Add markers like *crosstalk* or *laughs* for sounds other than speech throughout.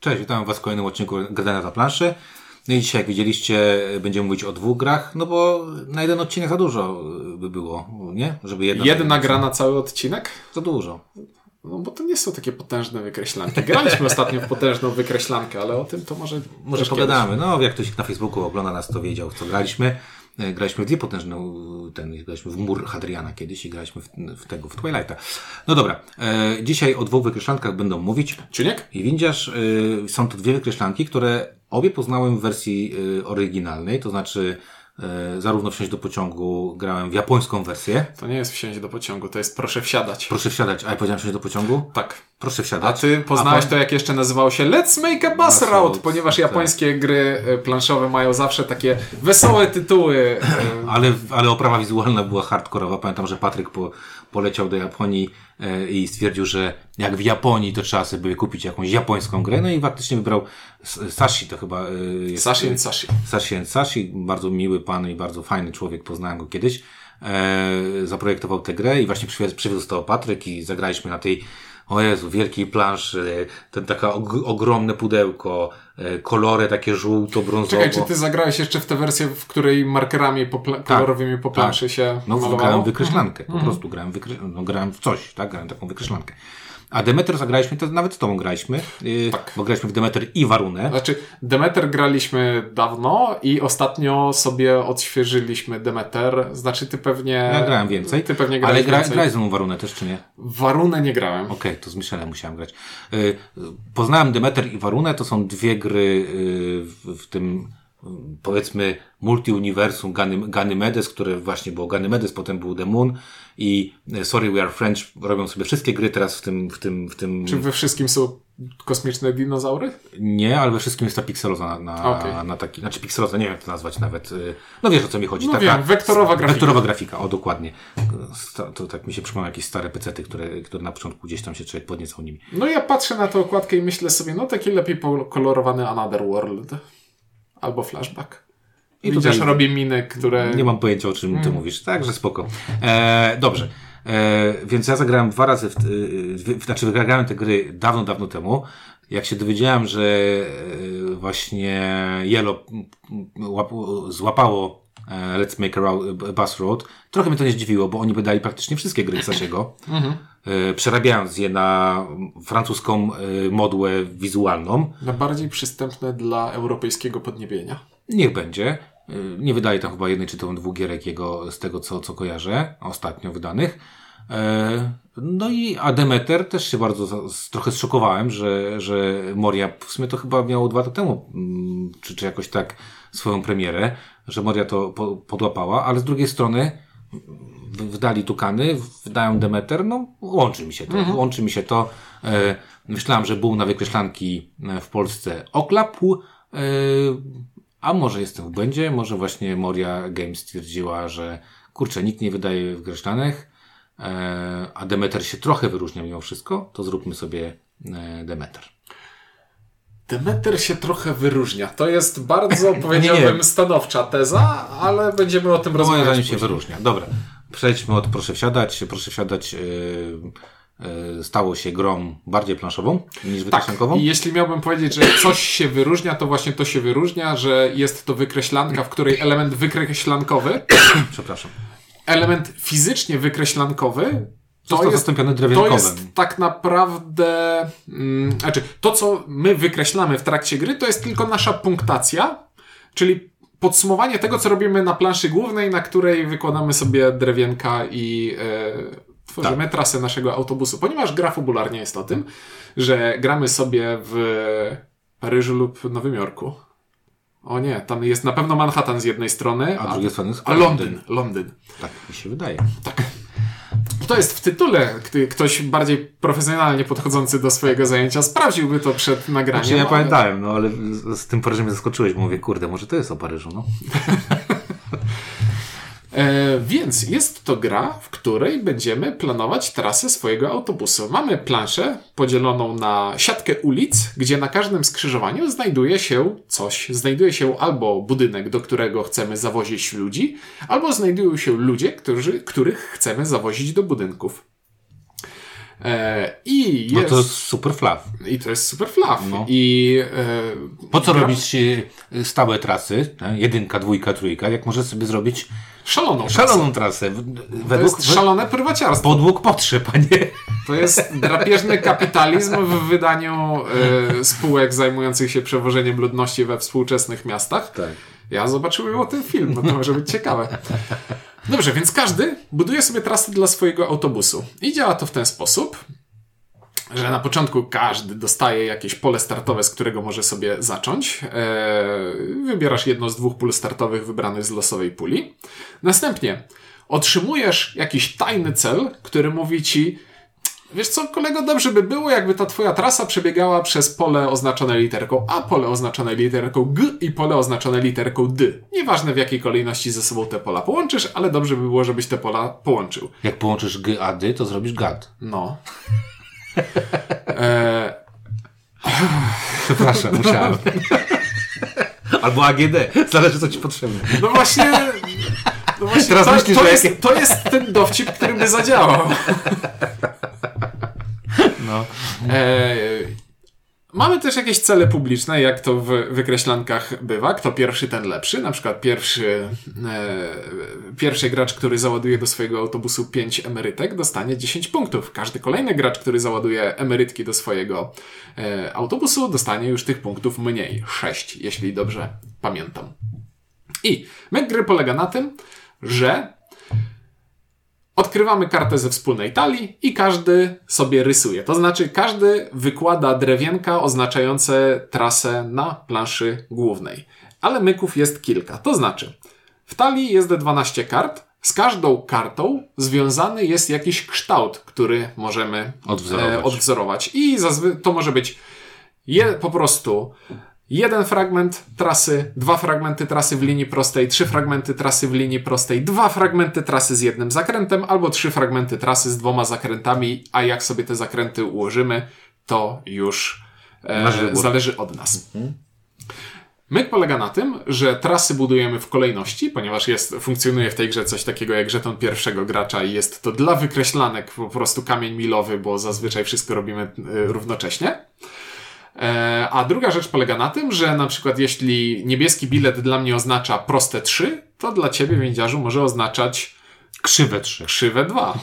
Cześć, witam Was w kolejnym odcinku Gadania na planszy. No i dzisiaj, jak widzieliście, będziemy mówić o dwóch grach, no bo na jeden odcinek za dużo by było, nie? Żeby jedna, jedna gra na cały odcinek? Za dużo. No bo to nie są takie potężne wykreślanki. Graliśmy ostatnio w potężną wykreślankę, ale o tym to może Może pogadamy. Kiedyś. No, jak ktoś na Facebooku ogląda nas, to wiedział, co graliśmy. E, graliśmy w dwie potężne, ten, graliśmy w Mur Hadriana kiedyś i graliśmy w, w tego, w Twilighta. No dobra, e, dzisiaj o dwóch wykreślankach będą mówić. Czuniek? I Windziarz. E, są to dwie wykreślanki, które obie poznałem w wersji e, oryginalnej, to znaczy zarówno wsiąść do pociągu, grałem w japońską wersję. To nie jest wsiąść do pociągu, to jest proszę wsiadać. Proszę wsiadać. A ja powiedziałem wsiąść do pociągu? Tak. Proszę wsiadać. A ty poznałeś A to, jak jeszcze nazywało się Let's Make a Bus Route, ponieważ tak. japońskie tak. gry e, planszowe mają zawsze takie wesołe tytuły. E. ale, ale oprawa wizualna była hardkorowa. Pamiętam, że Patryk po, poleciał do Japonii i stwierdził, że jak w Japonii to trzeba sobie kupić jakąś japońską grę. No i faktycznie wybrał Sashi, to chyba jest. Sashi and Sashi. Sashi and Sashi, bardzo miły pan i bardzo fajny człowiek, poznałem go kiedyś. E, zaprojektował tę grę i właśnie przywiózł to Patryk i zagraliśmy na tej o Jezu, wielkiej planszy, ten taka og ogromne pudełko, e, kolory takie żółto-brązowe. Czekaj, czy ty zagrałeś jeszcze w tę wersję, w której markerami tak, kolorowymi po planszy tak. się No, malowało? grałem wykreślankę, po mhm. prostu grałem, wykre no, grałem w coś, tak, grałem taką wykreślankę. A Demeter zagraliśmy, to nawet z tobą graliśmy. Yy, tak. Bo graliśmy w Demeter i Warunę. Znaczy, Demeter graliśmy dawno i ostatnio sobie odświeżyliśmy Demeter. Znaczy, ty pewnie. Ja grałem więcej. Ty pewnie grałeś Ale gra, więcej. grałeś ze mną Warunę też, czy nie? Warunę nie grałem. Okej, okay, to z Michelem musiałem grać. Yy, poznałem Demeter i Warunę, to są dwie gry w, w tym powiedzmy multi-uniwersum Ganymedes, które właśnie było Ganymedes, potem był The Moon i e, Sorry We Are French robią sobie wszystkie gry teraz w tym... W tym, w tym... Czy we wszystkim są kosmiczne dinozaury? Nie, ale we wszystkim jest ta pikseloza na, na, okay. na taki, znaczy pikseloza, nie wiem jak to nazwać nawet. E, no wiesz o co mi chodzi. No taka, wiem, wektorowa grafika. Wektorowa grafika, o dokładnie. To, to tak mi się przypomina jakieś stare pecety, które, które na początku gdzieś tam się człowiek podniecał nimi. No ja patrzę na tę okładkę i myślę sobie, no taki lepiej pokolorowany Another World. Albo flashback. I tu też robi miny, które... Nie mam pojęcia, o czym ty hmm. mówisz. Także spoko. E, dobrze. E, więc ja zagrałem dwa razy, w, w, znaczy wygrałem te gry dawno, dawno temu. Jak się dowiedziałem, że e, właśnie Yellow złapało e, Let's Make a Bus Road, trochę mnie to nie zdziwiło, bo oni wydali praktycznie wszystkie gry Sasiego, mhm. E, przerabiając je na francuską modłę wizualną. Na bardziej przystępne dla europejskiego podniebienia. Niech będzie. Nie wydaje tam chyba jednej czy tam dwóch gierek jego z tego, co, co kojarzę, ostatnio wydanych. E, no i Ademeter też się bardzo trochę zszokowałem, że, że Moria w sumie to chyba miało dwa lata temu, mm, czy, czy jakoś tak swoją premierę, że Moria to podłapała, ale z drugiej strony wydali Tukany, wydają Demeter, no łączy mi się to, mhm. łączy mi się to. E, myślałem, że był na wykreślanki e, w Polsce oklapł, a może jestem w błędzie, może właśnie Moria Games stwierdziła, że kurczę, nikt nie wydaje w greszlanych, e, a Demeter się trochę wyróżnia mimo wszystko, to zróbmy sobie e, Demeter. Demeter się trochę wyróżnia. To jest bardzo, *laughs* powiedziałbym, nie. stanowcza teza, ale będziemy o tym no, rozmawiać. Moim się wyróżnia. Dobra. Przejdźmy od proszę wsiadać. Proszę wsiadać. Yy stało się grą bardziej planszową niż wykreślankową? Tak. I jeśli miałbym powiedzieć, że coś się wyróżnia, to właśnie to się wyróżnia, że jest to wykreślanka, w której element wykreślankowy *coughs* przepraszam element fizycznie wykreślankowy to jest, zastąpiony To jest tak naprawdę mm, znaczy to, co my wykreślamy w trakcie gry, to jest tylko nasza punktacja, czyli podsumowanie tego, co robimy na planszy głównej, na której wykładamy sobie drewienka i yy, tworzymy tak. trasę naszego autobusu, ponieważ gra fabularnie jest o tym, że gramy sobie w Paryżu lub Nowym Jorku. O nie, tam jest na pewno Manhattan z jednej strony, a, a drugiej strony a Londyn. Londyn. Tak mi się wydaje. Tak. To jest w tytule. Gdy ktoś bardziej profesjonalnie podchodzący do swojego zajęcia sprawdziłby to przed nagraniem. Znaczy, ja ale... pamiętałem, no ale z tym Paryżem mnie zaskoczyłeś, bo mówię, kurde, może to jest o Paryżu, no. *laughs* E, więc jest to gra, w której będziemy planować trasę swojego autobusu. Mamy planszę podzieloną na siatkę ulic, gdzie na każdym skrzyżowaniu znajduje się coś. Znajduje się albo budynek, do którego chcemy zawozić ludzi, albo znajdują się ludzie, którzy, których chcemy zawozić do budynków. E, I jest... No to jest super flaw. I to jest super flaw. No. I e, Po co gra- robić stałe trasy, nie? jedynka, dwójka, trójka, jak może sobie zrobić Szaloną trasę. szaloną trasę, w- To według jest szalone prywaciarstwo. podług potrzeb, a nie... To jest drapieżny kapitalizm w wydaniu e, spółek zajmujących się przewożeniem ludności we współczesnych miastach. Tak. Ja zobaczyłem o tym film, no to może być ciekawe. Dobrze, więc każdy buduje sobie trasę dla swojego autobusu. I działa to w ten sposób, że na początku każdy dostaje jakieś pole startowe, z którego może sobie zacząć. Eee, wybierasz jedno z dwóch pól startowych wybranych z losowej puli. Następnie otrzymujesz jakiś tajny cel, który mówi ci, Wiesz co, kolego, dobrze by było, jakby ta twoja trasa przebiegała przez pole oznaczone literką A, pole oznaczone literką G i pole oznaczone literką D. Nieważne w jakiej kolejności ze sobą te pola połączysz, ale dobrze by było, żebyś te pola połączył. Jak połączysz G, A, D, to zrobisz GAD. No. *laughs* E, *laughs* Przepraszam, musiałem. *laughs* Albo AGD, zależy co ci potrzebne. no właśnie... No właśnie Teraz to, myślisz, to, jest, jakie- to jest ten dowcip, który by zadziałał. No. E, mamy też jakieś cele publiczne, jak to w wykreślankach bywa. Kto pierwszy, ten lepszy. Na przykład pierwszy, e, pierwszy gracz, który załaduje do swojego autobusu 5 emerytek, dostanie 10 punktów. Każdy kolejny gracz, który załaduje emerytki do swojego e, autobusu, dostanie już tych punktów mniej. 6, jeśli dobrze pamiętam. I myk gry polega na tym, że Odkrywamy kartę ze wspólnej talii i każdy sobie rysuje. To znaczy, każdy wykłada drewienka oznaczające trasę na planszy głównej. Ale myków jest kilka. To znaczy, w talii jest 12 kart. Z każdą kartą związany jest jakiś kształt, który możemy Odwzorować. E, odwzorować. I to może być je, po prostu jeden fragment trasy, dwa fragmenty trasy w linii prostej, trzy fragmenty trasy w linii prostej, dwa fragmenty trasy z jednym zakrętem, albo trzy fragmenty trasy z dwoma zakrętami, a jak sobie te zakręty ułożymy, to już e, zależy od nas. Myk polega na tym, że trasy budujemy w kolejności, ponieważ jest, funkcjonuje w tej grze coś takiego jak żeton pierwszego gracza i jest to dla wykreślanek po prostu kamień milowy, bo zazwyczaj wszystko robimy y, równocześnie. E, A druga rzecz polega na tym, że na przykład jeśli niebieski bilet dla mnie oznacza proste 3, to dla ciebie, więziarzu, może oznaczać Krzywe trzy. krzywe 2.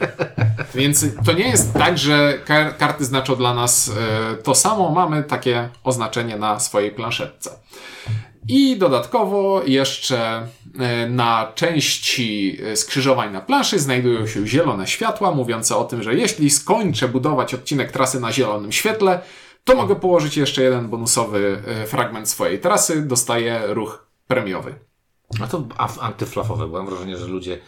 *laughs* Więc to nie jest tak, że kar- karty znaczą dla nas e, to samo. Mamy takie oznaczenie na swojej planszetce. I dodatkowo jeszcze e, na części skrzyżowań na planszy znajdują się zielone światła, mówiące o tym, że jeśli skończę budować odcinek trasy na zielonym świetle, to mogę położyć jeszcze jeden bonusowy e, fragment swojej trasy, dostaję ruch premiowy. No to af- antyflafowe, bo mam wrażenie, że ludzie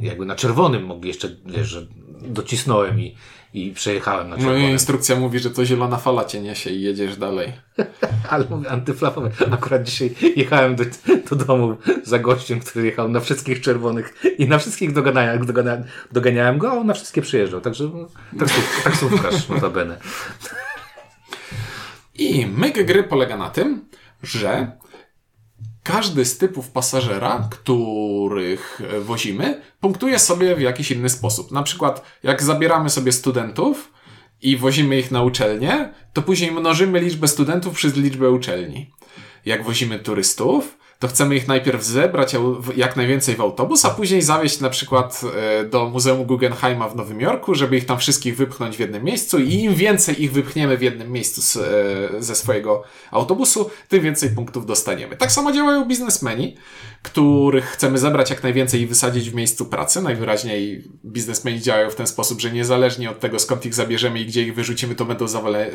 jakby na czerwonym mogli jeszcze, wiesz, że docisnąłem i, i przejechałem na Moja czerwonym. instrukcja mówi, że to zielona fala cię niesie i jedziesz dalej. *laughs* Ale mówię antyflafowe. Akurat dzisiaj jechałem do, do domu za gościem, który jechał na wszystkich czerwonych i na wszystkich doganiałem, doganiałem, doganiałem go, a on na wszystkie przyjeżdżał. Także no, taksów, taksówkarz notabene. I myk gry polega na tym, że każdy z typów pasażera, których wozimy, punktuje sobie w jakiś inny sposób. Na przykład, jak zabieramy sobie studentów i wozimy ich na uczelnię, to później mnożymy liczbę studentów przez liczbę uczelni. Jak wozimy turystów, to chcemy ich najpierw zebrać jak najwięcej w autobus, a później zawieźć na przykład e, do Muzeum Guggenheima w Nowym Jorku, żeby ich tam wszystkich wypchnąć w jednym miejscu i im więcej ich wypchniemy w jednym miejscu z, e, ze swojego autobusu, tym więcej punktów dostaniemy. Tak samo działają biznesmeni, których chcemy zebrać jak najwięcej i wysadzić w miejscu pracy. Najwyraźniej biznesmeni działają w ten sposób, że niezależnie od tego skąd ich zabierzemy i gdzie ich wyrzucimy, to będą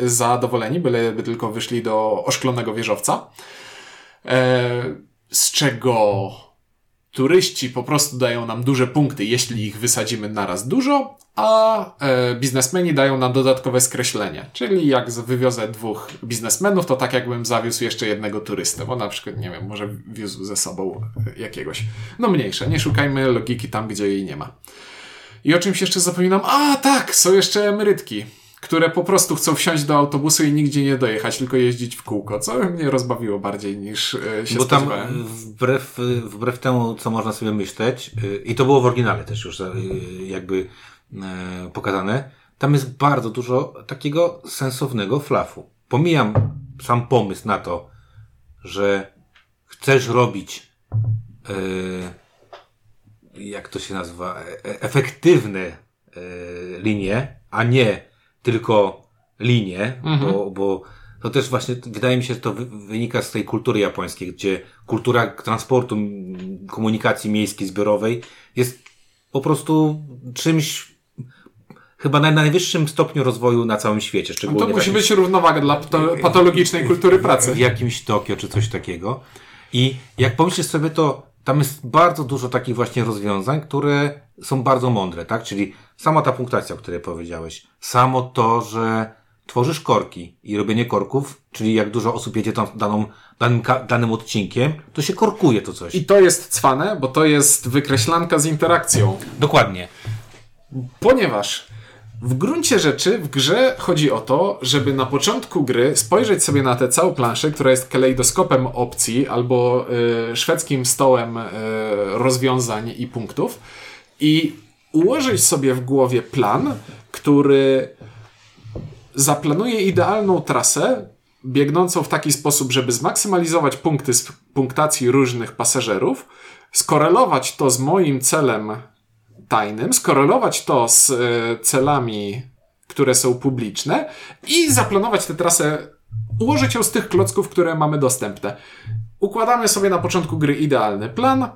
zadowoleni, byleby tylko wyszli do oszklonego wieżowca. E, z czego turyści po prostu dają nam duże punkty, jeśli ich wysadzimy naraz dużo, a e, biznesmeni dają nam dodatkowe skreślenie. Czyli jak wywiozę dwóch biznesmenów, to tak jakbym zawiózł jeszcze jednego turystę, bo na przykład, nie wiem, może wiózł ze sobą e, jakiegoś. No mniejsze, nie szukajmy logiki tam, gdzie jej nie ma. I o czymś jeszcze zapominam. A tak, są jeszcze emerytki, które po prostu chcą wsiąść do autobusu i nigdzie nie dojechać, tylko jeździć w kółko, co mnie rozbawiło bardziej niż e, się Bo tam spodziewałem. wbrew, wbrew temu, co można sobie myśleć, i to było w oryginale też już jakby e, pokazane, tam jest bardzo dużo takiego sensownego flafu. Pomijam sam pomysł na to, że chcesz robić jak to się nazywa, e efektywne linie, a nie tylko linie, mhm. bo, bo to też właśnie, wydaje mi się, że to wynika z tej kultury japońskiej, gdzie kultura transportu, komunikacji miejskiej, zbiorowej jest po prostu czymś chyba na najwyższym stopniu rozwoju na całym świecie. Szczególnie to musi być równowaga dla patologicznej kultury pracy. W jakimś Tokio czy coś takiego. I jak pomyślisz sobie, to tam jest bardzo dużo takich właśnie rozwiązań, które są bardzo mądre, tak? Czyli sama ta punktacja, o której powiedziałeś, samo to, że tworzysz korki i robienie korków, czyli jak dużo osób jedzie tam daną, danym, danym odcinkiem, to się korkuje to coś. I to jest cwane, bo to jest wykreślanka z interakcją. Dokładnie. Ponieważ w gruncie rzeczy w grze chodzi o to, żeby na początku gry spojrzeć sobie na tę całą planszę, która jest kalejdoskopem opcji albo y, szwedzkim stołem y, rozwiązań i punktów i ułożyć sobie w głowie plan, który zaplanuje idealną trasę biegnącą w taki sposób, żeby zmaksymalizować punkty z punktacji różnych pasażerów, skorelować to z moim celem tajnym, skorelować to z e, celami, które są publiczne i zaplanować tę trasę, ułożyć ją z tych klocków, które mamy dostępne. Układamy sobie na początku gry idealny plan,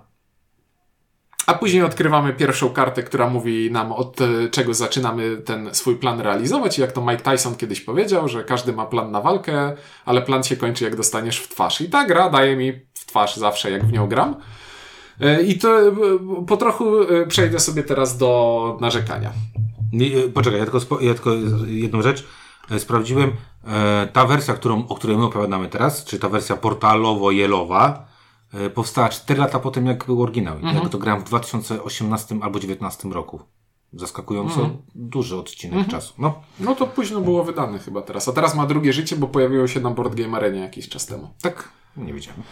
a później odkrywamy pierwszą kartę, która mówi nam od e, czego zaczynamy ten swój plan realizować. I jak to Mike Tyson kiedyś powiedział, że każdy ma plan na walkę, ale plan się kończy jak dostaniesz w twarz. I ta gra daje mi w twarz zawsze jak w nią gram. E, I to e, po trochu przejdę sobie teraz do narzekania. Poczekaj, ja tylko, ja tylko jedną rzecz sprawdziłem. Ta wersja, którą, o której my opowiadamy teraz, czy ta wersja portalowo-jelowa, E, powstała 4 lata po tym, jak był oryginał. Mhm. Jak to grałem w 2018 albo 2019 roku. Zaskakująco mhm. duży odcinek mhm. czasu. No. no to późno było wydane chyba teraz. A teraz ma drugie życie, bo pojawiło się na Board Game Arenie jakiś czas temu. Tak? Nie widziałem.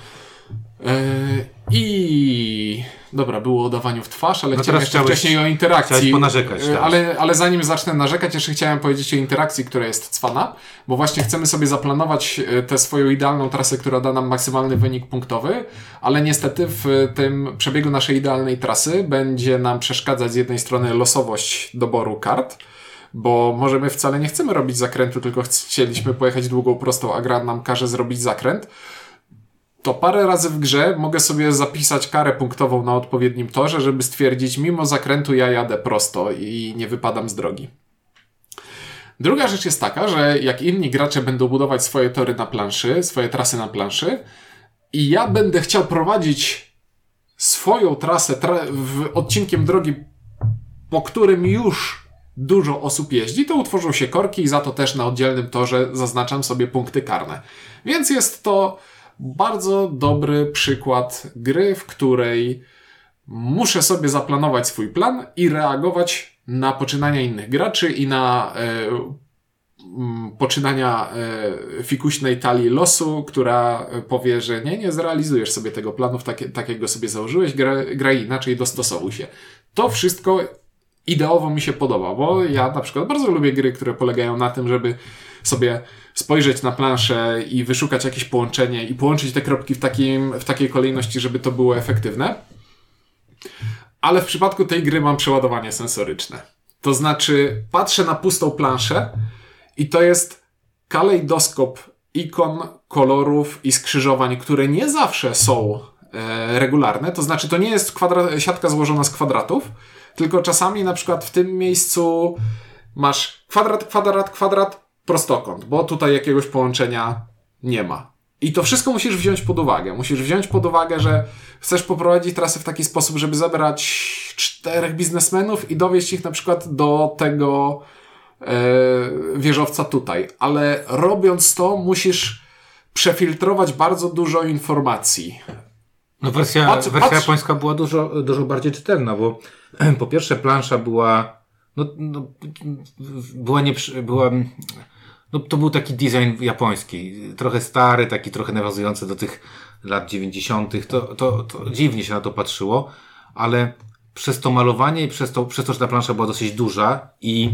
Yy, I dobra, było o dawaniu w twarz, ale no chciałem jeszcze wcześniej o interakcji. Chciałeś ponarzekać. Yy, ale, ale zanim zacznę narzekać, jeszcze chciałem powiedzieć o interakcji, która jest cwana, bo właśnie chcemy sobie zaplanować yy, tę swoją idealną trasę, która da nam maksymalny wynik punktowy, ale niestety w tym przebiegu naszej idealnej trasy będzie nam przeszkadzać z jednej strony losowość doboru kart, bo może my wcale nie chcemy robić zakrętu, tylko chcieliśmy pojechać długą prostą, a gra nam każe zrobić zakręt to parę razy w grze mogę sobie zapisać karę punktową na odpowiednim torze, żeby stwierdzić, mimo zakrętu ja jadę prosto i nie wypadam z drogi. Druga rzecz jest taka, że jak inni gracze będą budować swoje tory na planszy, swoje trasy na planszy i ja będę chciał prowadzić swoją trasę tra w odcinkiem drogi, po którym już dużo osób jeździ, to utworzą się korki i za to też na oddzielnym torze zaznaczam sobie punkty karne. Więc jest to bardzo dobry przykład gry, w której muszę sobie zaplanować swój plan i reagować na poczynania innych graczy i na e, poczynania e, fikuśnej talii losu, która powie, że nie, nie zrealizujesz sobie tego planu tak, takiego sobie założyłeś, graj, graj inaczej, dostosowuj się. To wszystko ideowo mi się podoba, bo ja na przykład bardzo lubię gry, które polegają na tym, żeby sobie spojrzeć na planszę i wyszukać jakieś połączenie i połączyć te kropki w, takim, w takiej kolejności, żeby to było efektywne. Ale w przypadku tej gry mam przeładowanie sensoryczne. To znaczy, patrzę na pustą planszę i to jest kalejdoskop ikon, kolorów i skrzyżowań, które nie zawsze są e, regularne. To znaczy, to nie jest siatka złożona z kwadratów, tylko czasami na przykład w tym miejscu masz kwadrat, kwadrat, kwadrat, prostokąt, bo tutaj jakiegoś połączenia nie ma. I to wszystko musisz wziąć pod uwagę. Musisz wziąć pod uwagę, że chcesz poprowadzić trasę w taki sposób, żeby zebrać czterech biznesmenów i dowieść ich na przykład do tego e, wieżowca tutaj. Ale robiąc to, musisz przefiltrować bardzo dużo informacji. No wersja, patrz, wersja patrz. japońska była dużo, dużo bardziej czytelna, bo *clears throat* po pierwsze plansza była no, no była nie, była no to był taki design japoński, trochę stary, taki trochę nawiązujący do tych lat 90. To, to, to dziwnie się na to patrzyło, ale przez to malowanie i przez to, przez to, że ta plansza była dosyć duża i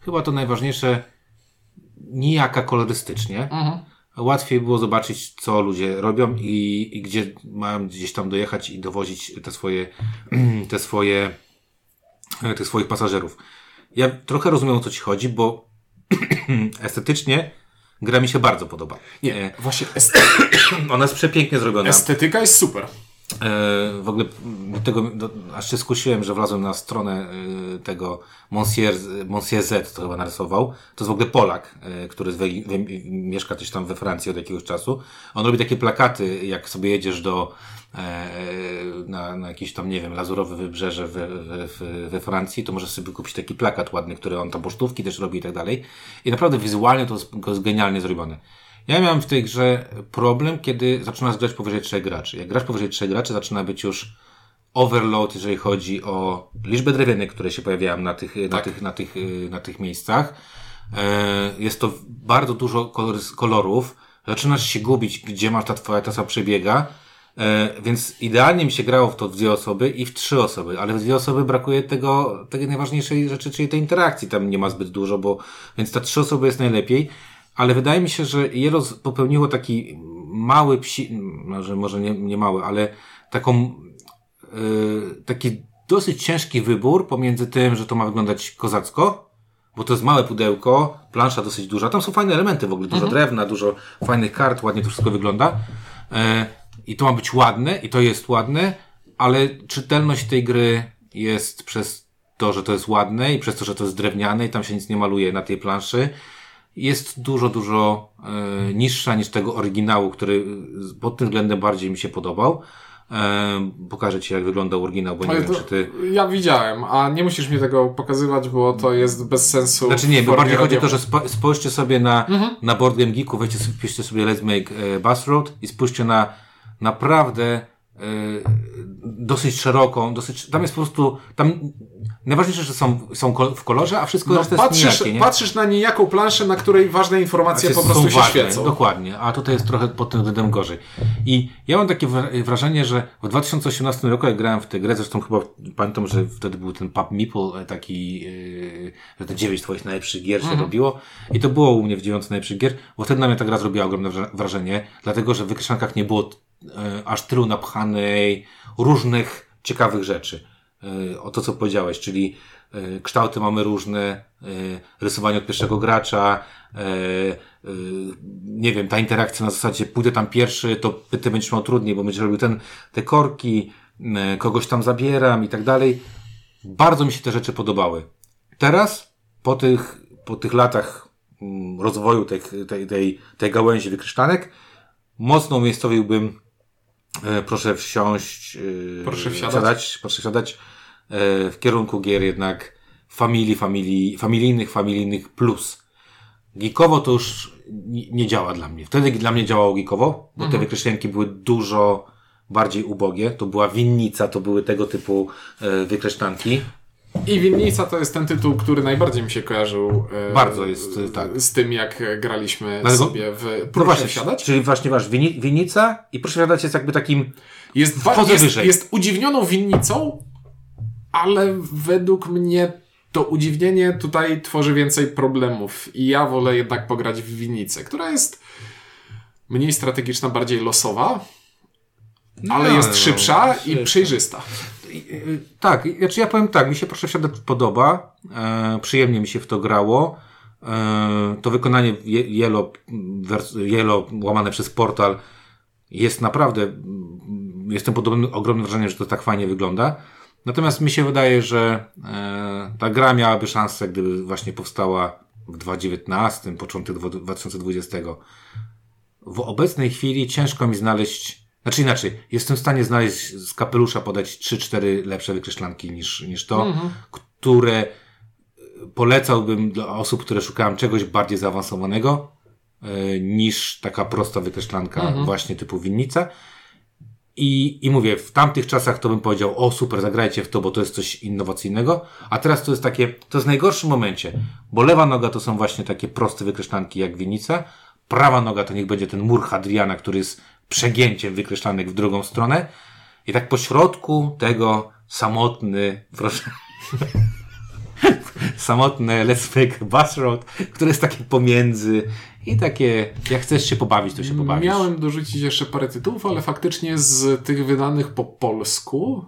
chyba to najważniejsze, nijaka kolorystycznie. Mhm. Łatwiej było zobaczyć, co ludzie robią i, i gdzie mają gdzieś tam dojechać i dowozić te swoje, *clears throat* te swoje, tych swoich pasażerów. Ja trochę rozumiem, o co ci chodzi, bo *clears throat* estetycznie gra mi się bardzo podoba. Nie, właśnie estetyka, *clears throat* Ona jest przepięknie zrobiona. estetyka jest super. E, w ogóle do tego do, aż się skusiłem, że wlazłem na stronę e, tego Monsieur, Monsieur Z, to chyba narysował. To jest w ogóle Polak, e, który we, we, mieszka też tam we Francji od jakiegoś czasu. On robi takie plakaty, jak sobie jedziesz do na, na jakieś tam, nie wiem, lazurowe wybrzeże we, we, we Francji, to możesz sobie kupić taki plakat ładny, który on tam pocztówki też robi i tak dalej. I naprawdę wizualnie to jest, to jest genialnie zrobione. Ja miałem w tej grze problem, kiedy zaczynasz grać powyżej trzech graczy. Jak grasz powyżej trzech graczy, zaczyna być już overload, jeżeli chodzi o liczbę drewienek, które się pojawiają na tych, na Tak. tych, na tych, na tych miejscach. E, Jest to bardzo dużo kolor- kolorów. Zaczynasz się gubić, gdzie masz ta twoja tasa przebiega. E, Więc idealnie mi się grało w to w dwie osoby i w trzy osoby, ale w dwie osoby brakuje tego, tej najważniejszej rzeczy, czyli tej interakcji. Tam nie ma zbyt dużo, bo, więc ta trzy osoby jest najlepiej. Ale wydaje mi się, że Jelos popełniło taki mały psi, może, może nie, nie mały, ale taką, yy, taki dosyć ciężki wybór pomiędzy tym, że to ma wyglądać kozacko, bo to jest małe pudełko, plansza dosyć duża. Tam są fajne elementy w ogóle, dużo drewna, dużo fajnych kart, ładnie to wszystko wygląda. E, I to ma być ładne, i to jest ładne, ale czytelność tej gry jest przez to, że to jest ładne i przez to, że to jest drewniane i tam się nic nie maluje na tej planszy, jest dużo, dużo e, niższa niż tego oryginału, który pod tym względem bardziej mi się podobał. E, pokażę Ci, jak wyglądał oryginał, bo nie Ale wiem, czy Ty... Ja widziałem, a nie musisz mi tego pokazywać, bo to jest bez sensu. Znaczy nie, bo bardziej chodzi o to, że spo, spojrzcie sobie na, Mhm. na Board Game Geeku, weźcie sobie, Let's Make e, Bus Road i spójrzcie na naprawdę dosyć szeroką, dosyć, tam jest po prostu, tam najważniejsze, że są, są w kolorze, a wszystko No, reszta jest patrzysz, nijakie, nie? patrzysz na niejaką planszę, na której ważne informacje po prostu się ważne, świecą. Dokładnie, a tutaj jest trochę pod tym względem gorzej. I ja mam takie wra- wrażenie, że w 2018 roku, jak grałem w tę grę, zresztą chyba pamiętam, że wtedy był ten Pub Meeple, e, taki, yy, że te dziewięć twoich najlepszych gier się Mhm. robiło. I to było u mnie w dziewiątce najlepszych gier, bo wtedy na mnie ta gra zrobiła ogromne wra- wrażenie, dlatego, że w wykreszankach nie było e, aż tylu napchanej różnych ciekawych rzeczy. E, o to, co powiedziałeś, czyli e, kształty mamy różne, e, rysowanie od pierwszego gracza, nie wiem, ta interakcja na zasadzie pójdę tam pierwszy, to ty będziesz miał trudniej, bo będziesz robił ten, te korki, kogoś tam zabieram i tak dalej. Bardzo mi się te rzeczy podobały. Teraz, po tych, po tych latach mm, rozwoju tej, tej, tej, tej gałęzi wykrysztanek, mocno umiejscowiłbym proszę wsiąść, e, Proszę wsiadać. wsiadać proszę wsiadać e, w kierunku gier jednak familii, familii, familijnych, familijnych plus. Geekowo to już nie, działa dla mnie. Wtedy dla mnie działało geekowo, bo te wykreślenki były dużo bardziej ubogie. To była winnica, to były tego typu e, wykreślanki. I Winnica to jest ten tytuł, który najbardziej mi się kojarzył e, Bardzo jest, e, tak. z tym, jak graliśmy Dlatego- sobie w No Proszę właśnie, wsiadać. Czyli właśnie masz wini, winnica i proszę wsiadać jest jakby takim Jest, jest, wyżej. jest udziwnioną winnicą, ale według mnie to udziwnienie tutaj tworzy więcej problemów. I ja wolę jednak pograć w winnicę, która jest mniej strategiczna, bardziej losowa, ale No, jest no, szybsza i szybsza. przejrzysta. Y, Tak, znaczy ja powiem tak, mi się proszę wsiadać podoba, e, przyjemnie mi się w to grało. E, to wykonanie Yellow, Yellow łamane przez portal jest naprawdę, mm, jestem pod ogromnym- wrażeniem, że to tak fajnie wygląda. Natomiast mi się wydaje, że e, ta gra miałaby szansę, gdyby właśnie powstała w 2019, początek dwu- 2020. W obecnej chwili ciężko mi znaleźć, znaczy inaczej, jestem w stanie znaleźć z kapelusza podać 3-4 lepsze wykreślanki niż, niż to, które e, polecałbym dla osób, które szukają czegoś bardziej zaawansowanego e, niż taka prosta wykreślanka właśnie typu winnica. I, I mówię, w tamtych czasach to bym powiedział, o super, zagrajcie w to, bo to jest coś innowacyjnego, a teraz to jest takie, to jest w najgorszym momencie, bo lewa noga to są właśnie takie proste wykreślanki jak winnica, prawa noga to niech będzie ten mur Hadriana, który jest przegięciem wykreślanek w drugą stronę i tak po środku tego samotny, proszę, *laughs* samotne Let's Make Bus Road, które jest takie pomiędzy i takie, jak chcesz się pobawić, to się pobawisz. Miałem dorzucić jeszcze parę tytułów, ale faktycznie z tych wydanych po polsku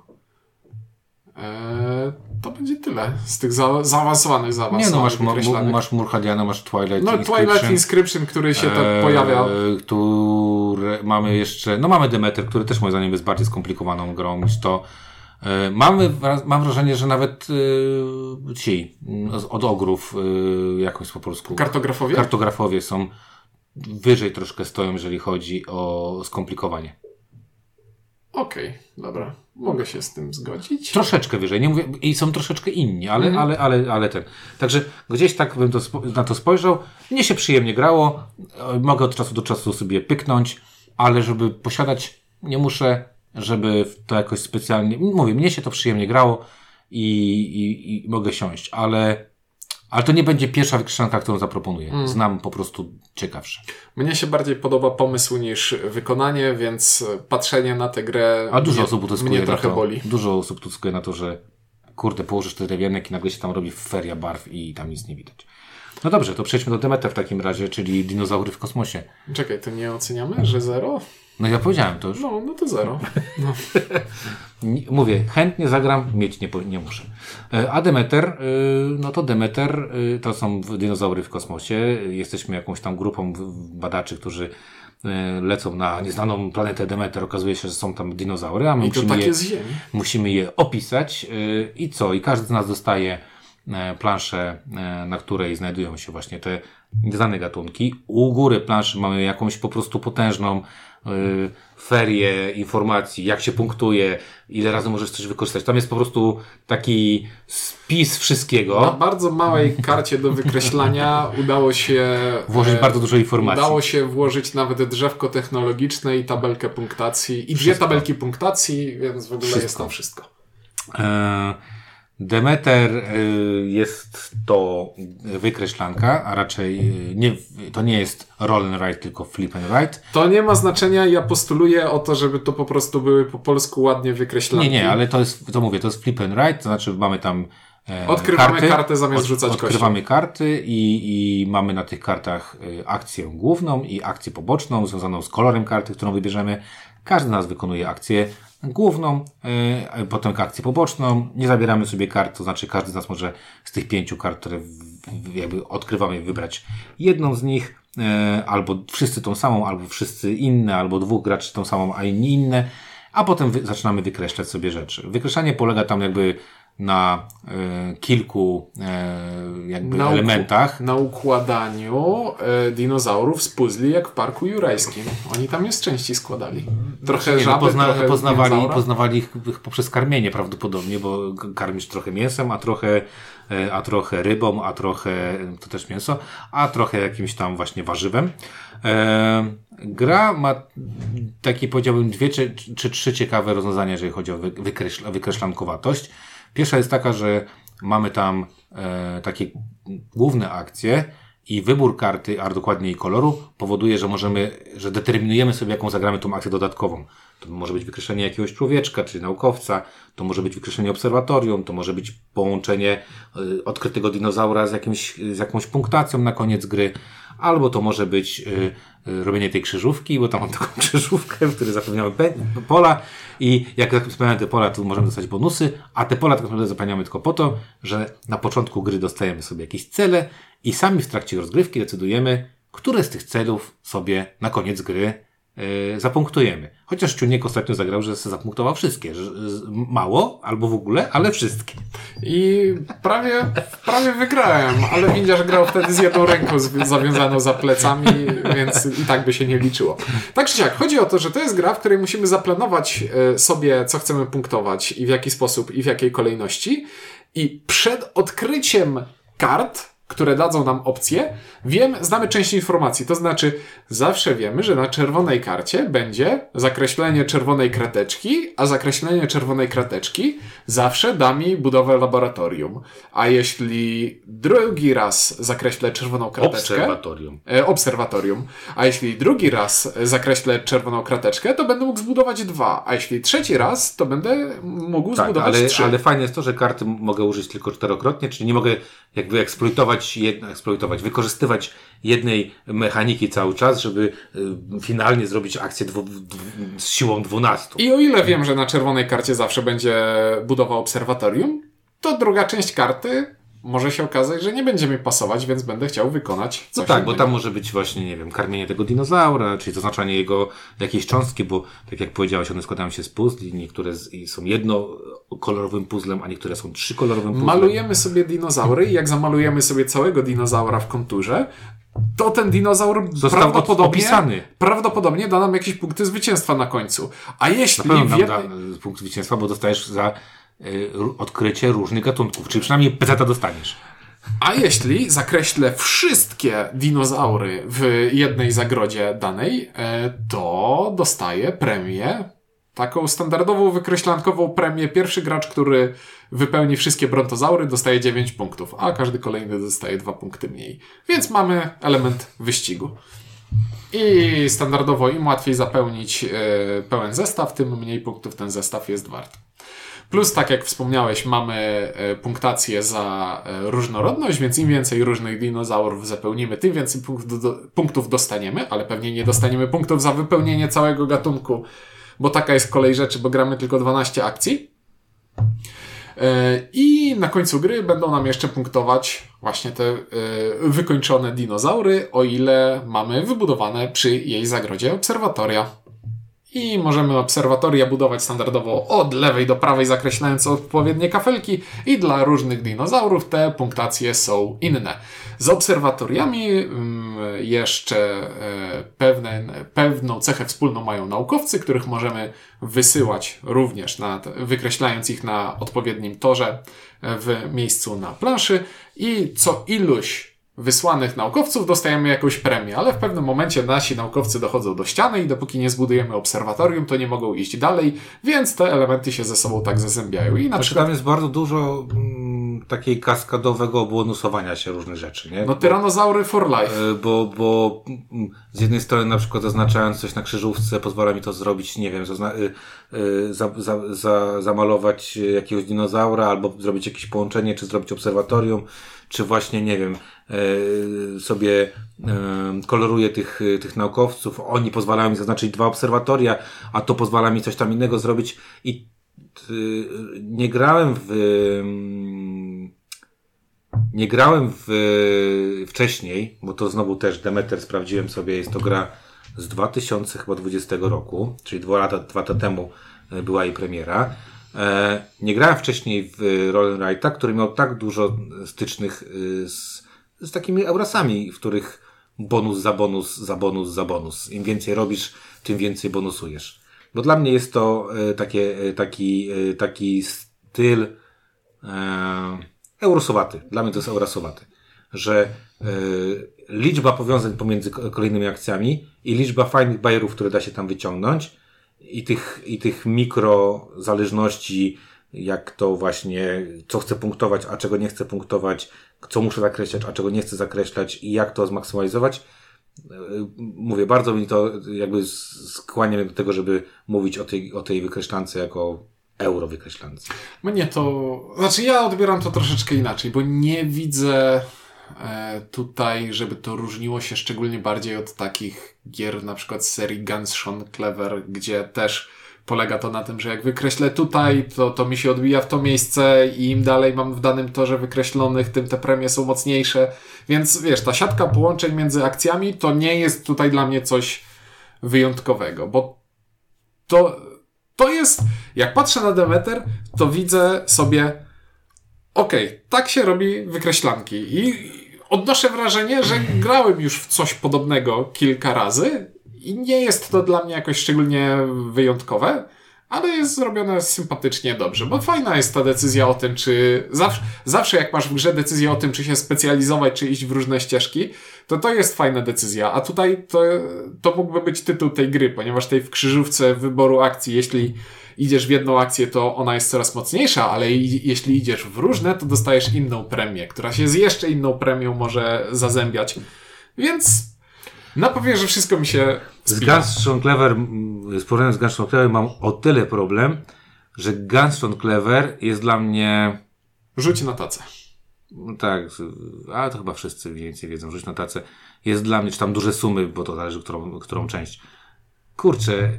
to będzie tyle. Z tych za, zaawansowanych, zaawansowanych Nie no, masz, masz Murhadiana, masz Twilight No Inscription. Twilight Inscription, który się tak e, pojawia. Które mamy jeszcze, no mamy Demeter, który też moim zdaniem jest bardziej skomplikowaną grą niż to. E, Mamy, mam wrażenie, że nawet e, ci od ogrów, e, jakoś po polsku. Kartografowie? Kartografowie są wyżej troszkę stoją, jeżeli chodzi o skomplikowanie. Okej, dobra. Mogę się z tym zgodzić. Troszeczkę wyżej, nie mówię, i są troszeczkę inni, ale, Mhm. ale, ale, ale ten. Także gdzieś tak bym to, na to spojrzał. Mnie się przyjemnie grało. e, Mogę od czasu do czasu sobie pyknąć, ale żeby posiadać, nie muszę, żeby to jakoś specjalnie. Mówię, mnie się to przyjemnie grało i, i, i mogę siąść, ale, ale to nie będzie pierwsza wykrzeszanka, którą zaproponuję. Mhm. Znam po prostu ciekawsze. Mnie się bardziej podoba pomysł niż wykonanie, więc patrzenie na tę grę A dużo mnie, osób utyskuje mnie na trochę to. boli. Dużo osób utyskuje na to, że kurde, położysz ten drewianek i nagle się tam robi feria barw i tam nic nie widać. No dobrze, to przejdźmy do Demeter w takim razie, czyli dinozaury w kosmosie. Czekaj, to nie oceniamy, że zero? No ja powiedziałem to już. No, no to zero. No. Mówię, chętnie zagram, mieć nie, nie muszę. E, A Demeter, y, no to Demeter y, to są dinozaury w kosmosie. Jesteśmy jakąś tam grupą badaczy, którzy lecą na nieznaną planetę Demeter. Okazuje się, że są tam dinozaury, a my musimy je z ziemi. musimy je opisać i co? I każdy z nas dostaje e, planszę, e, na której znajdują się właśnie te nieznane gatunki. U góry planszy mamy jakąś po prostu potężną yy, ferię informacji, jak się punktuje, ile razy możesz coś wykorzystać. Tam jest po prostu taki spis wszystkiego. Na bardzo małej karcie do wykreślania *laughs* udało się Włożyć e, bardzo dużo informacji. Udało się włożyć nawet drzewko technologiczne i tabelkę punktacji. I dwie Wszystko. tabelki punktacji, więc w ogóle jest Wszystko. tam wszystko. E, Demeter e, jest to wykreślanka, a raczej e, nie, to nie jest roll and write, tylko flip and write. To nie ma znaczenia, ja postuluję o to, żeby to po prostu były po polsku ładnie wykreślane. Nie, nie, ale to jest, to mówię, to jest flip and write, to znaczy mamy tam e, Odkrywamy karty, kartę zamiast rzucać kością. Odkrywamy karty i, i mamy na tych kartach e, akcję główną i akcję poboczną, związaną z kolorem karty, którą wybierzemy. Każdy z nas wykonuje akcję główną, a potem akcję poboczną. Nie zabieramy sobie kart, to znaczy każdy z nas może z tych pięciu kart, które w, w, jakby odkrywamy, wybrać jedną z nich, e, albo wszyscy tą samą, albo wszyscy inne, albo dwóch graczy tą samą, a inni inne a potem wy, zaczynamy wykreślać sobie rzeczy. Wykreślanie polega tam jakby na e, kilku e, jakby Na elementach. Na układaniu e, dinozaurów z puzli jak w Parku Jurajskim. Oni tam jest części składali. Trochę Nie, no, żaby, pozna, trochę poznawali, dinozaura. poznawali ich ich poprzez karmienie prawdopodobnie, bo karmisz trochę mięsem, a trochę, a trochę rybą, a trochę, to też mięso, a trochę jakimś tam właśnie warzywem. Gra ma takie powiedziałbym dwie czy, czy trzy ciekawe rozwiązania, jeżeli chodzi o wy- wykreśl, wykreślankowatość. Pierwsza jest taka, że mamy tam e, takie główne akcje i wybór karty, a dokładniej koloru, powoduje, że możemy, że determinujemy sobie, jaką zagramy tą akcję dodatkową. To może być wykreślenie jakiegoś człowieczka, czy naukowca, to może być wykreślenie obserwatorium, to może być połączenie y, odkrytego dinozaura z, jakimś, z jakąś punktacją na koniec gry, albo to może być y, y, robienie tej krzyżówki, bo tam mam taką *laughs* krzyżówkę, w której zapewniamy pe- pola i jak zapewniamy te pola, to możemy dostać bonusy, a te pola tak naprawdę zapewniamy tylko po to, że na początku gry dostajemy sobie jakieś cele i sami w trakcie rozgrywki decydujemy, które z tych celów sobie na koniec gry zapunktujemy. Chociaż Ciuniek ostatnio zagrał, że zapunktował wszystkie. Mało albo w ogóle, ale wszystkie. I prawie, prawie wygrałem, ale widzisz, grał wtedy z jedną ręką zawiązaną za plecami, więc i tak by się nie liczyło. Tak czy siak, chodzi o to, że to jest gra, w której musimy zaplanować e, sobie, co chcemy punktować i w jaki sposób i w jakiej kolejności. I przed odkryciem kart, które dadzą nam opcje, wiem, znamy część informacji. To znaczy, zawsze wiemy, że na czerwonej karcie będzie zakreślenie czerwonej krateczki, a zakreślenie czerwonej krateczki zawsze da mi budowę laboratorium. A jeśli drugi raz zakreślę czerwoną krateczkę. Obserwatorium. E, obserwatorium. A jeśli drugi raz zakreślę czerwoną krateczkę, to będę mógł zbudować dwa. A jeśli trzeci raz, to będę mógł Tak, zbudować ale, trzy. ale fajne jest to, że karty mogę użyć tylko czterokrotnie, czyli nie mogę jakby eksploitować, jedno, eksploitować wykorzystywać jednej mechaniki cały czas, żeby y, finalnie zrobić akcję dwu, dwu, z siłą 12. I o ile wiem, że na czerwonej karcie zawsze będzie budowa obserwatorium, to druga część karty może się okazać, że nie będzie mi pasować, więc będę chciał wykonać coś No tak, bo innego. tam może być właśnie, nie wiem, karmienie tego dinozaura, czyli zaznaczanie jego jakiejś cząstki, bo tak jak powiedziałeś, one składają się z puzli, niektóre są jednokolorowym puzzlem, a niektóre są trzykolorowym puzzlem. Malujemy sobie dinozaury i jak zamalujemy sobie całego dinozaura w konturze, to ten dinozaur Został prawdopodobnie, opisany. prawdopodobnie da nam jakieś punkty zwycięstwa na końcu. A Na jeśli pewno w nam jednej... da y, punkt zwycięstwa, bo dostajesz za odkrycie różnych gatunków, czyli przynajmniej peceta dostaniesz. A jeśli zakreślę wszystkie dinozaury w jednej zagrodzie danej, e, to dostaję premię. Taką standardową, wykreślankową premię. Pierwszy gracz, który wypełni wszystkie brontozaury, dostaje 9 punktów, a każdy kolejny dostaje 2 punkty mniej. Więc mamy element wyścigu. I standardowo im łatwiej zapełnić e, pełen zestaw, tym mniej punktów ten zestaw jest wart. Plus, tak jak wspomniałeś, mamy e, punktację za e, różnorodność, więc im więcej różnych dinozaurów zapełnimy, tym więcej punktów, do, punktów dostaniemy, ale pewnie nie dostaniemy punktów za wypełnienie całego gatunku, bo taka jest kolej rzeczy, bo gramy tylko 12 akcji. E, I na końcu gry będą nam jeszcze punktować właśnie te wykończone dinozaury, o ile mamy wybudowane przy jej zagrodzie obserwatoria. I możemy obserwatoria budować standardowo od lewej do prawej, zakreślając odpowiednie kafelki, i dla różnych dinozaurów te punktacje są inne. Z obserwatoriami mm, jeszcze e, pewne, pewną cechę wspólną mają naukowcy, których możemy wysyłać również, na, wykreślając ich na odpowiednim torze w miejscu na planszy i co iluś wysłanych naukowców dostajemy jakąś premię, ale w pewnym momencie nasi naukowcy dochodzą do ściany i dopóki nie zbudujemy obserwatorium, to nie mogą iść dalej, więc te elementy się ze sobą tak zazębiają. I na Znaczy, przykład tam jest bardzo dużo mm, takiej kaskadowego bonusowania się różnych rzeczy, nie? no tyranozaury for life. E, Bo, bo mm, z jednej strony na przykład zaznaczając coś na krzyżówce pozwala mi to zrobić, nie wiem, zazna- y, y, za, za, za, zamalować jakiegoś dinozaura albo zrobić jakieś połączenie, czy zrobić obserwatorium, czy właśnie, nie wiem, e, sobie e, koloruję tych, tych naukowców, oni pozwalają mi zaznaczyć dwa obserwatoria, a to pozwala mi coś tam innego zrobić i y, nie grałem w nie grałem w, wcześniej, bo to znowu też Demeter sprawdziłem sobie, jest to gra z 2020 roku, czyli dwa lata, dwa lata temu e, była jej premiera. E, nie grałem wcześniej w Roll Wrighta, który miał tak dużo stycznych z, z takimi Eurasami, w których bonus za bonus, za bonus, za bonus. Im więcej robisz, tym więcej bonusujesz. Bo dla mnie jest to e, takie, e, taki, e, taki styl e, eurosowaty. Dla mnie to jest eurosowaty. Że e, liczba powiązań pomiędzy ko- kolejnymi akcjami i liczba fajnych bajerów, które da się tam wyciągnąć i tych, i tych mikro zależności, jak to właśnie, co chcę punktować, a czego nie chcę punktować, co muszę zakreślać, a czego nie chcę zakreślać i jak to zmaksymalizować. E, Mówię, bardzo mi to jakby skłania mnie do tego, żeby mówić o tej, o tej wykreślance jako euro wykreślance. Mnie to. Znaczy, ja odbieram to troszeczkę inaczej, bo nie widzę e, tutaj, żeby to różniło się szczególnie bardziej od takich gier, na przykład serii Guns Sean Clever, gdzie też polega to na tym, że jak wykreślę tutaj, to, to mi się odbija w to miejsce i im dalej mam w danym torze wykreślonych, tym te premie są mocniejsze. Więc wiesz, ta siatka połączeń między akcjami to nie jest tutaj dla mnie coś wyjątkowego, bo to, to jest, jak patrzę na Demeter, to widzę sobie, okej, tak się robi wykreślanki i odnoszę wrażenie, że grałem już w coś podobnego kilka razy i nie jest to dla mnie jakoś szczególnie wyjątkowe, ale jest zrobione sympatycznie dobrze, bo fajna jest ta decyzja o tym, czy zawsze, zawsze jak masz w grze decyzję o tym, czy się specjalizować, czy iść w różne ścieżki, to to jest fajna decyzja, a tutaj to, to mógłby być tytuł tej gry, ponieważ tej w krzyżówce wyboru akcji, jeśli idziesz w jedną akcję, to ona jest coraz mocniejsza, ale jeśli idziesz w różne, to dostajesz inną premię, która się z jeszcze inną premią może zazębiać. Więc no powiem, że wszystko mi się Z Gunstone Clever, z porównaniem z Gunstone Clever mam o tyle problem, że Gunstone Clever jest dla mnie... Rzuć na tacę. Tak, ale to chyba wszyscy mniej więcej wiedzą, rzuć na tacę. Jest dla mnie, czy tam duże sumy, bo to zależy, którą, którą część. Kurczę,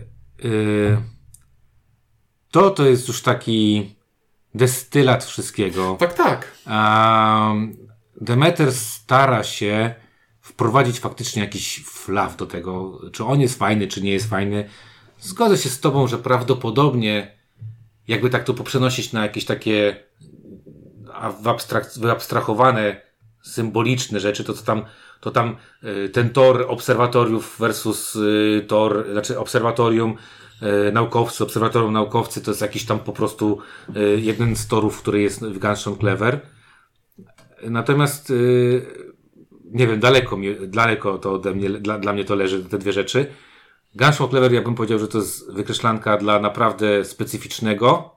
yy, to to jest już taki destylat wszystkiego. Tak, tak. Um, Demeter stara się wprowadzić faktycznie jakiś flaw do tego, czy on jest fajny, czy nie jest fajny. Zgodzę się z Tobą, że prawdopodobnie jakby tak to poprzenosić na jakieś takie wyabstrahowane, symboliczne rzeczy, to co tam, to tam y, ten tor obserwatoriów versus y, tor, znaczy obserwatorium y, naukowcy, obserwatorium naukowcy to jest jakiś tam po prostu jeden z torów, który jest w Gunstone Clever. Natomiast nie wiem, daleko, mi, daleko to ode mnie, dla, dla mnie to leży, te dwie rzeczy. Gunshot Clever, ja bym powiedział, że to jest wykreślanka dla naprawdę specyficznego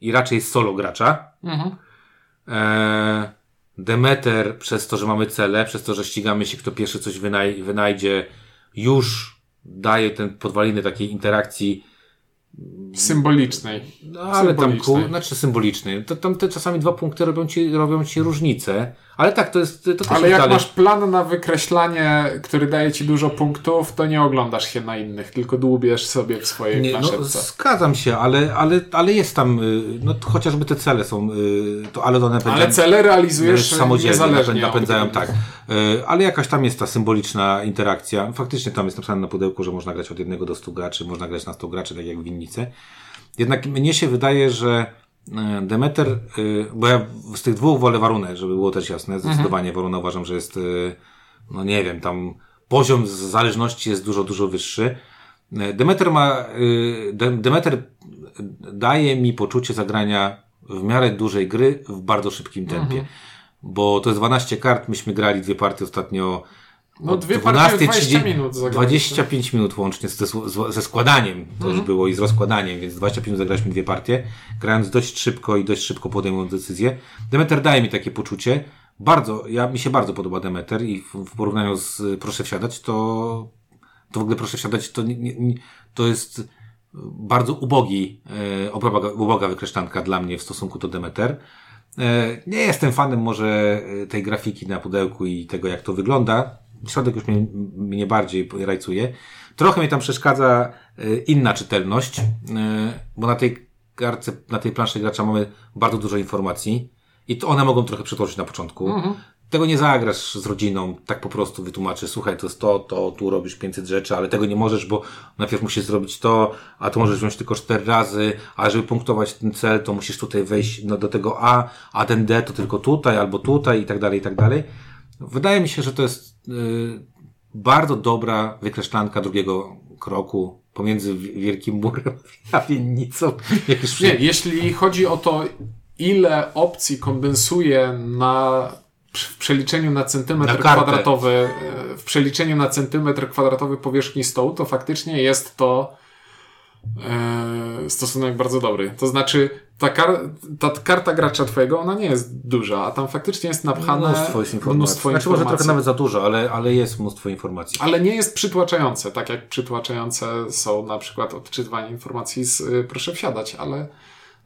i raczej solo gracza. Mhm. E, Demeter, przez to, że mamy cele, przez to, że ścigamy się, kto pierwszy coś wynaj wynajdzie, już daje ten podwaliny takiej interakcji Symbolicznej. No, ale tam, ku, znaczy symbolicznej. To, tam te czasami dwa punkty robią ci, robią ci różnicę. Ale tak, to jest. To też ale jak dalej. masz plan na wykreślanie, który daje ci dużo punktów, to nie oglądasz się na innych, tylko dłubiesz sobie w swojej nie, No, zgadzam się, ale, ale, ale jest tam. Y, no chociażby te cele są. Y, to, ale one Ale cele realizujesz samodzielnie. Niezależnie napędzają, tak. Y, ale jakaś tam jest ta symboliczna interakcja. Faktycznie tam jest napisane na pudełku, że można grać od jednego do stu graczy, można grać na stu graczy, tak jak w winnicy. Jednak mnie się wydaje, że Demeter, e, bo ja z tych dwóch wolę warunek, żeby było też jasne, zdecydowanie mhm. waruna uważam, że jest, e, no nie wiem, tam poziom zależności jest dużo, dużo wyższy. Demeter ma, Demeter daje mi poczucie zagrania w miarę dużej gry w bardzo szybkim tempie. Mhm. Bo to jest 12 kart, myśmy grali dwie partie ostatnio no dwie 12, 20 minut zagraliśmy. 25 minut łącznie ze, ze składaniem, to już mhm. było i z rozkładaniem, więc 25 minut zagraliśmy dwie partie, grając dość szybko i dość szybko podejmując decyzję. Demeter daje mi takie poczucie, bardzo, ja, mi się bardzo podoba Demeter i w, w porównaniu z Proszę Wsiadać, to, to w ogóle Proszę Wsiadać to, nie, nie, to jest bardzo ubogi, e, uboga, uboga wykreślanka dla mnie w stosunku do Demeter. E, nie jestem fanem może e, tej grafiki na pudełku i tego, jak to wygląda środek już mnie, mnie bardziej rajcuje. Trochę mnie tam przeszkadza e, inna czytelność, e, bo na tej kartce, na tej planszy gracza mamy bardzo dużo informacji i to one mogą trochę przetłoczyć na początku. Mhm. Tego nie zagrasz z rodziną, tak po prostu wytłumaczysz, słuchaj, to jest to, to, tu robisz 500 rzeczy, ale tego nie możesz, bo najpierw musisz zrobić to, a tu możesz wziąć tylko 4 razy, a żeby punktować ten cel, to musisz tutaj wejść no, do tego A, a ten D to tylko tutaj, albo tutaj i tak dalej, i tak dalej. Wydaje mi się, że to jest bardzo dobra wykreślanka drugiego kroku pomiędzy Wielkim Murem *laughs* a Winnicą. Nie, jeśli chodzi o to, ile opcji kondensuje na w przeliczeniu na centymetr na kwadratowy, y, w przeliczeniu na centymetr kwadratowy powierzchni stołu, to faktycznie jest to e, stosunek bardzo dobry. To znaczy, ta, kar ta karta gracza twojego, ona nie jest duża, a tam faktycznie jest napchane mnóstwo, jest informacji. mnóstwo znaczy, informacji. może trochę nawet za dużo, ale, ale jest mnóstwo informacji. Ale nie jest przytłaczające, tak jak przytłaczające są na przykład odczytywanie informacji z y, proszę wsiadać, ale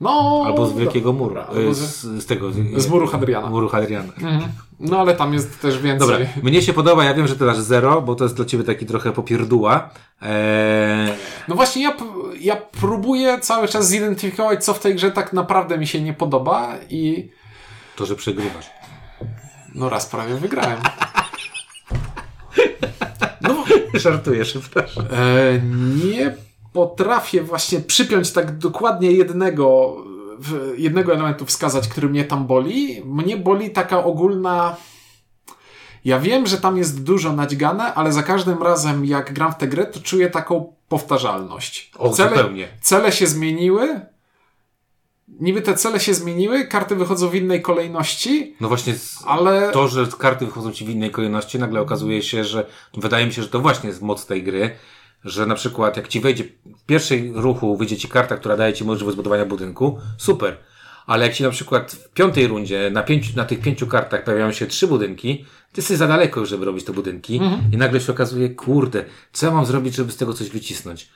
no... Albo z Wielkiego Muru. Y, z, z, tego. Z Muru Hadriana. Muru Hadriana. Mhm. No ale tam jest też więcej. Dobra, mnie się podoba, ja wiem, że ty dasz zero, bo to jest dla ciebie taki trochę popierdóła. Eee... No właśnie, ja, ja próbuję cały czas zidentyfikować, co w tej grze tak naprawdę mi się nie podoba i... To, że przegrywasz. No raz prawie wygrałem. *laughs* No, żartuję, przepraszam. Eee, nie potrafię właśnie przypiąć tak dokładnie jednego jednego elementu wskazać, który mnie tam boli. Mnie boli taka ogólna Ja wiem, że tam jest dużo naćgane, ale za każdym razem, jak gram w tę grę, to czuję taką powtarzalność. O, cele, zupełnie. cele się zmieniły. Niby te cele się zmieniły, karty wychodzą w innej kolejności, No właśnie ale to, że karty wychodzą ci w innej kolejności, nagle okazuje się, że wydaje mi się, że to właśnie jest moc tej gry, że na przykład jak ci wejdzie w pierwszej ruchu wyjdzie ci karta, która daje ci możliwość zbudowania budynku, super. Ale jak ci na przykład w piątej rundzie na, pięciu, na tych pięciu kartach pojawiają się trzy budynki, ty jesteś za daleko żeby robić te budynki i nagle się okazuje, kurde, co ja mam zrobić, żeby z tego coś wycisnąć?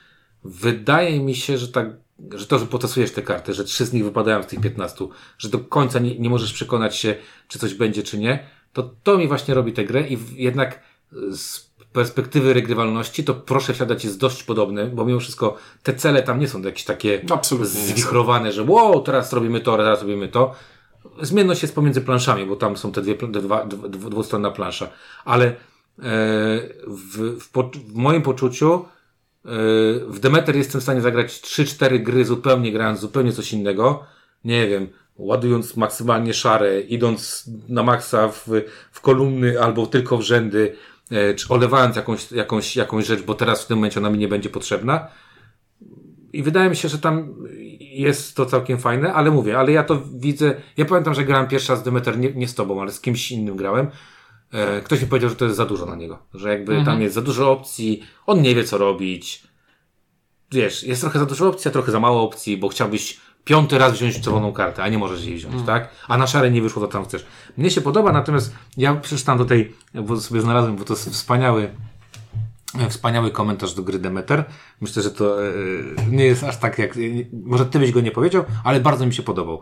Wydaje mi się, że tak, że to, że potasujesz te karty, że trzy z nich wypadają z tych 15, że do końca nie, nie możesz przekonać się, czy coś będzie, czy nie, to to mi właśnie robi tę grę i jednak z perspektywy regrywalności, to proszę wsiadać jest dość podobny, bo mimo wszystko te cele tam nie są jakieś takie Absolutnie zwichrowane, że wow, teraz robimy to, teraz robimy to. Zmienność jest pomiędzy planszami, bo tam są te dwie, te dwa, dw, dw, dwustronna plansza. Ale e, w, w, po, w moim poczuciu e, w Demeter jestem w stanie zagrać 3-4 gry zupełnie grając zupełnie coś innego. Nie wiem, ładując maksymalnie szare, idąc na maksa w, w kolumny albo tylko w rzędy, czy olewając jakąś, jakąś, jakąś rzecz, bo teraz w tym momencie ona mi nie będzie potrzebna. I wydaje mi się, że tam jest to całkiem fajne, ale mówię, ale ja to widzę. Ja pamiętam, że grałem pierwszy raz Demeter nie, nie z tobą, ale z kimś innym grałem. E, ktoś mi powiedział, że to jest za dużo na niego. Że jakby tam jest za dużo opcji, on nie wie co robić. Wiesz, jest trochę za dużo opcji, a trochę za mało opcji, bo chciałbyś piąty raz wziąć czerwoną kartę, a nie możesz jej wziąć, tak? A na szare nie wyszło, to tam chcesz. Mnie się podoba, natomiast ja przeczytam do tej, bo sobie znalazłem, bo to jest wspaniały, Wspaniały komentarz do gry Demeter. Myślę, że to e, nie jest aż tak jak. Może ty byś go nie powiedział, ale bardzo mi się podobał.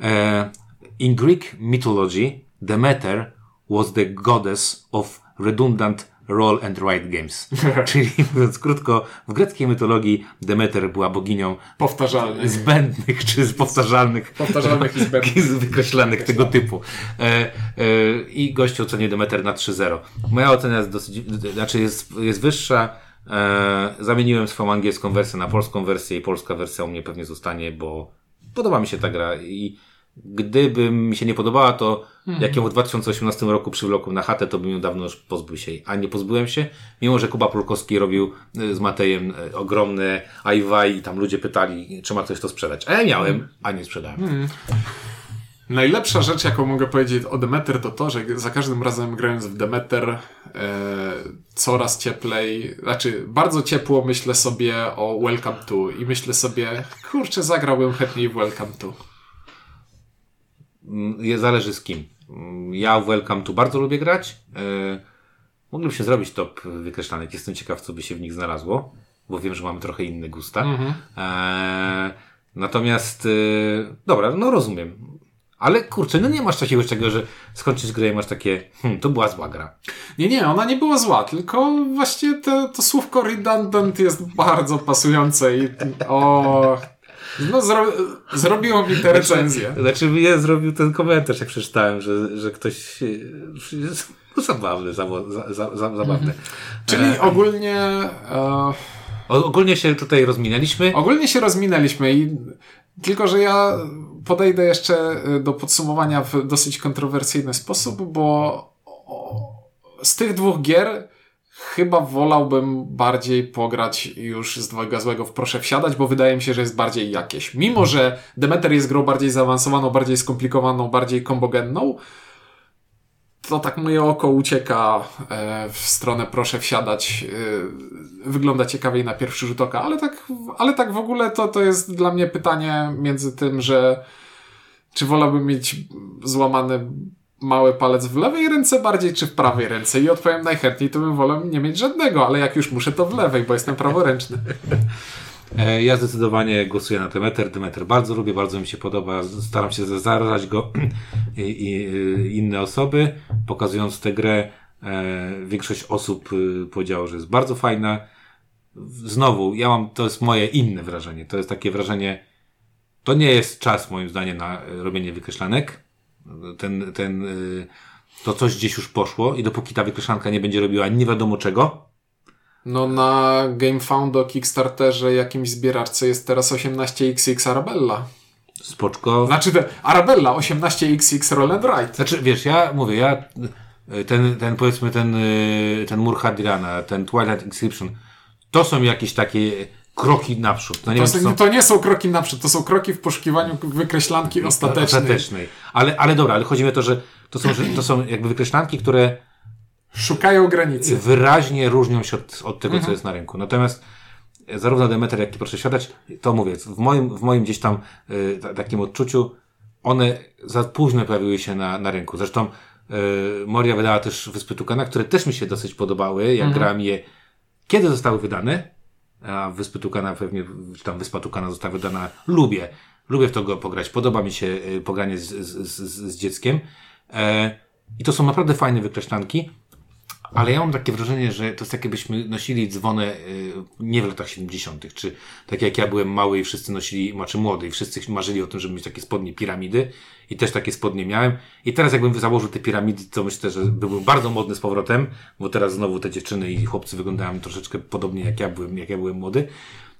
E, in Greek mythology, Demeter was the goddess of redundant roll and write games. *laughs* Czyli mówiąc krótko, w greckiej mitologii Demeter była boginią powtarzalny. zbędnych czy powtarzalnych, Powtarzalnych i zbędnych. *laughs* wykreślanych tego typu. E, e, I gościu ocenił Demeter na 3-0. Moja ocena jest dosyć, znaczy jest, jest wyższa. E, zamieniłem swoją angielską wersję na polską wersję i polska wersja u mnie pewnie zostanie, bo podoba mi się ta gra i gdyby mi się nie podobała, to jak ją w 2018 roku przywlokł na chatę, to bym ją dawno już pozbył się. A nie pozbyłem się, mimo że Kuba Polkowski robił y, z Matejem y, ogromne IWI i tam ludzie pytali, czy ma ktoś to sprzedać. A ja miałem, a nie sprzedałem. Najlepsza rzecz, jaką mogę powiedzieć o Demeter, to to, że za każdym razem grając w Demeter e, coraz cieplej, znaczy bardzo ciepło myślę sobie o Welcome to i myślę sobie, kurczę, zagrałbym chętniej w Welcome to. Mm, je- Zależy z kim. Mm, Ja w Welcome tu bardzo lubię grać. E, Moglibyśmy zrobić top wykreślanek. Jestem ciekaw, co by się w nich znalazło, bo wiem, że mamy trochę inne gusta. E, natomiast, e, dobra, no rozumiem. Ale kurczę, no nie masz takiego czego, że skończysz grę i masz takie, hmm, to była zła gra. Nie, nie, ona nie była zła, tylko właśnie to, to słówko redundant jest bardzo pasujące i o... No, zro, zrobiło mi tę recenzję. Znaczy, ja zrobił ten komentarz, jak przeczytałem, że, że ktoś e, jest zabawny, za, za, za, zabawny. Czyli ogólnie... E, ogólnie się tutaj rozminęliśmy. Ogólnie się rozminęliśmy i tylko, że ja podejdę jeszcze do podsumowania w dosyć kontrowersyjny sposób, bo z tych dwóch gier chyba wolałbym bardziej pograć już z dwojga złego w proszę wsiadać, bo wydaje mi się, że jest bardziej jakieś. Mimo, że Demeter jest grą bardziej zaawansowaną, bardziej skomplikowaną, bardziej kombogenną, to tak moje oko ucieka e, w stronę proszę wsiadać. E, wygląda ciekawiej na pierwszy rzut oka, ale tak, ale tak w ogóle to, to jest dla mnie pytanie między tym, że czy wolałbym mieć złamany mały palec w lewej ręce bardziej, czy w prawej ręce? I odpowiem najchętniej, to bym wolał nie mieć żadnego, ale jak już muszę, to w lewej, bo jestem praworęczny. *laughs* E, Ja zdecydowanie głosuję na Demeter. Demeter bardzo lubię, bardzo mi się podoba. Staram się zarażać go *clears throat* i, i y, inne osoby. Pokazując tę grę, e, większość osób y, powiedziało, że jest bardzo fajna. Znowu, ja mam, to jest moje inne wrażenie. To jest takie wrażenie, to nie jest czas moim zdaniem na e, robienie wykreślanek. Ten, ten, y, to coś gdzieś już poszło i dopóki ta wykreślanka nie będzie robiła nie wiadomo czego, No na GameFound Kickstarterze jakimś zbieraczce jest teraz 18XX Arabella. spoczko, Znaczy te Arabella 18XX Roll and Ride. Znaczy, wiesz, ja mówię, ja y, ten, ten powiedzmy ten, y, ten mur Hadirana, ten Twilight Inscription, to są jakieś takie kroki naprzód. No nie To, wiem, są, to nie są kroki naprzód, to są kroki w poszukiwaniu wykreślanki ostatecznej. ostatecznej. Ale, ale dobra, ale chodzi mi o to, że to są, że to są jakby wykreślanki, które Szukają granicy. wyraźnie różnią się od, od tego, Mhm. co jest na rynku. Natomiast zarówno Demeter, jak i proszę siadać, to mówię, w moim, w moim gdzieś tam y, ta, takim odczuciu, one za późno pojawiły się na, na rynku. Zresztą y, Moria wydała też Wyspy Tukana, które też mi się dosyć podobały, jak grałem je, kiedy zostały wydane, a Wyspy Tukana pewnie, czy tam Wyspa Tukana została wydana, lubię. Lubię w to go pograć. Podoba mi się y, pogranie z, z, z, z dzieckiem. E, I to są naprawdę fajne wykreślanki. Ale ja mam takie wrażenie, że to jest tak jakbyśmy nosili dzwonę y, nie w latach 70., czy tak jak ja byłem mały i wszyscy nosili, znaczy młody i wszyscy marzyli o tym, żeby mieć takie spodnie piramidy i też takie spodnie miałem. I teraz jakbym założył te piramidy, to myślę, że byłbym bardzo modny z powrotem, bo teraz znowu te dziewczyny i chłopcy wyglądają troszeczkę podobnie jak ja byłem, jak ja byłem młody.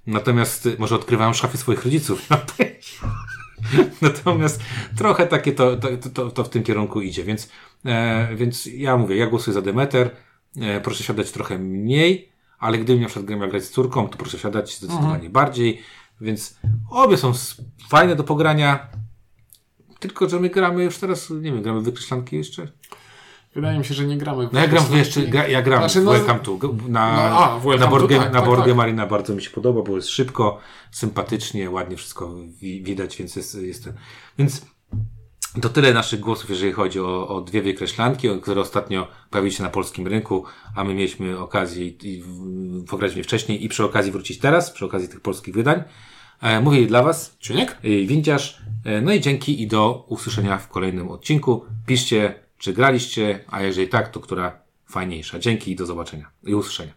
Natomiast y, może odkrywałem szafy swoich rodziców. *laughs* Natomiast trochę takie to, to, to, to w tym kierunku idzie, więc, e, więc ja mówię, ja głosuję za Demeter, proszę siadać trochę mniej, ale gdybym na przykład miał grać z córką, to proszę siadać zdecydowanie bardziej, więc obie są fajne do pogrania, tylko, że my gramy już teraz, nie wiem, gramy wykreślanki jeszcze? Wydaje mi się, że nie gramy No ja gram jeszcze, gra, ja gram Znaczy, no- Welcome to, na, No, a, w Welcome na, game, tak, na tak, tak. game Arena bardzo mi się podoba, bo jest szybko, sympatycznie, ładnie wszystko wi widać, więc jest, jest ten. Więc to tyle naszych głosów, jeżeli chodzi o, o dwie wykreślanki, które ostatnio pojawiły się na polskim rynku, a my mieliśmy okazję i, i pograć wcześniej i przy okazji wrócić teraz, przy okazji tych polskich wydań. E, mówię dla Was, Ciuniek? y, Windziarz. E, No i dzięki i do usłyszenia w kolejnym odcinku. Piszcie, czy graliście, a jeżeli tak, to która fajniejsza. Dzięki i do zobaczenia i usłyszenia.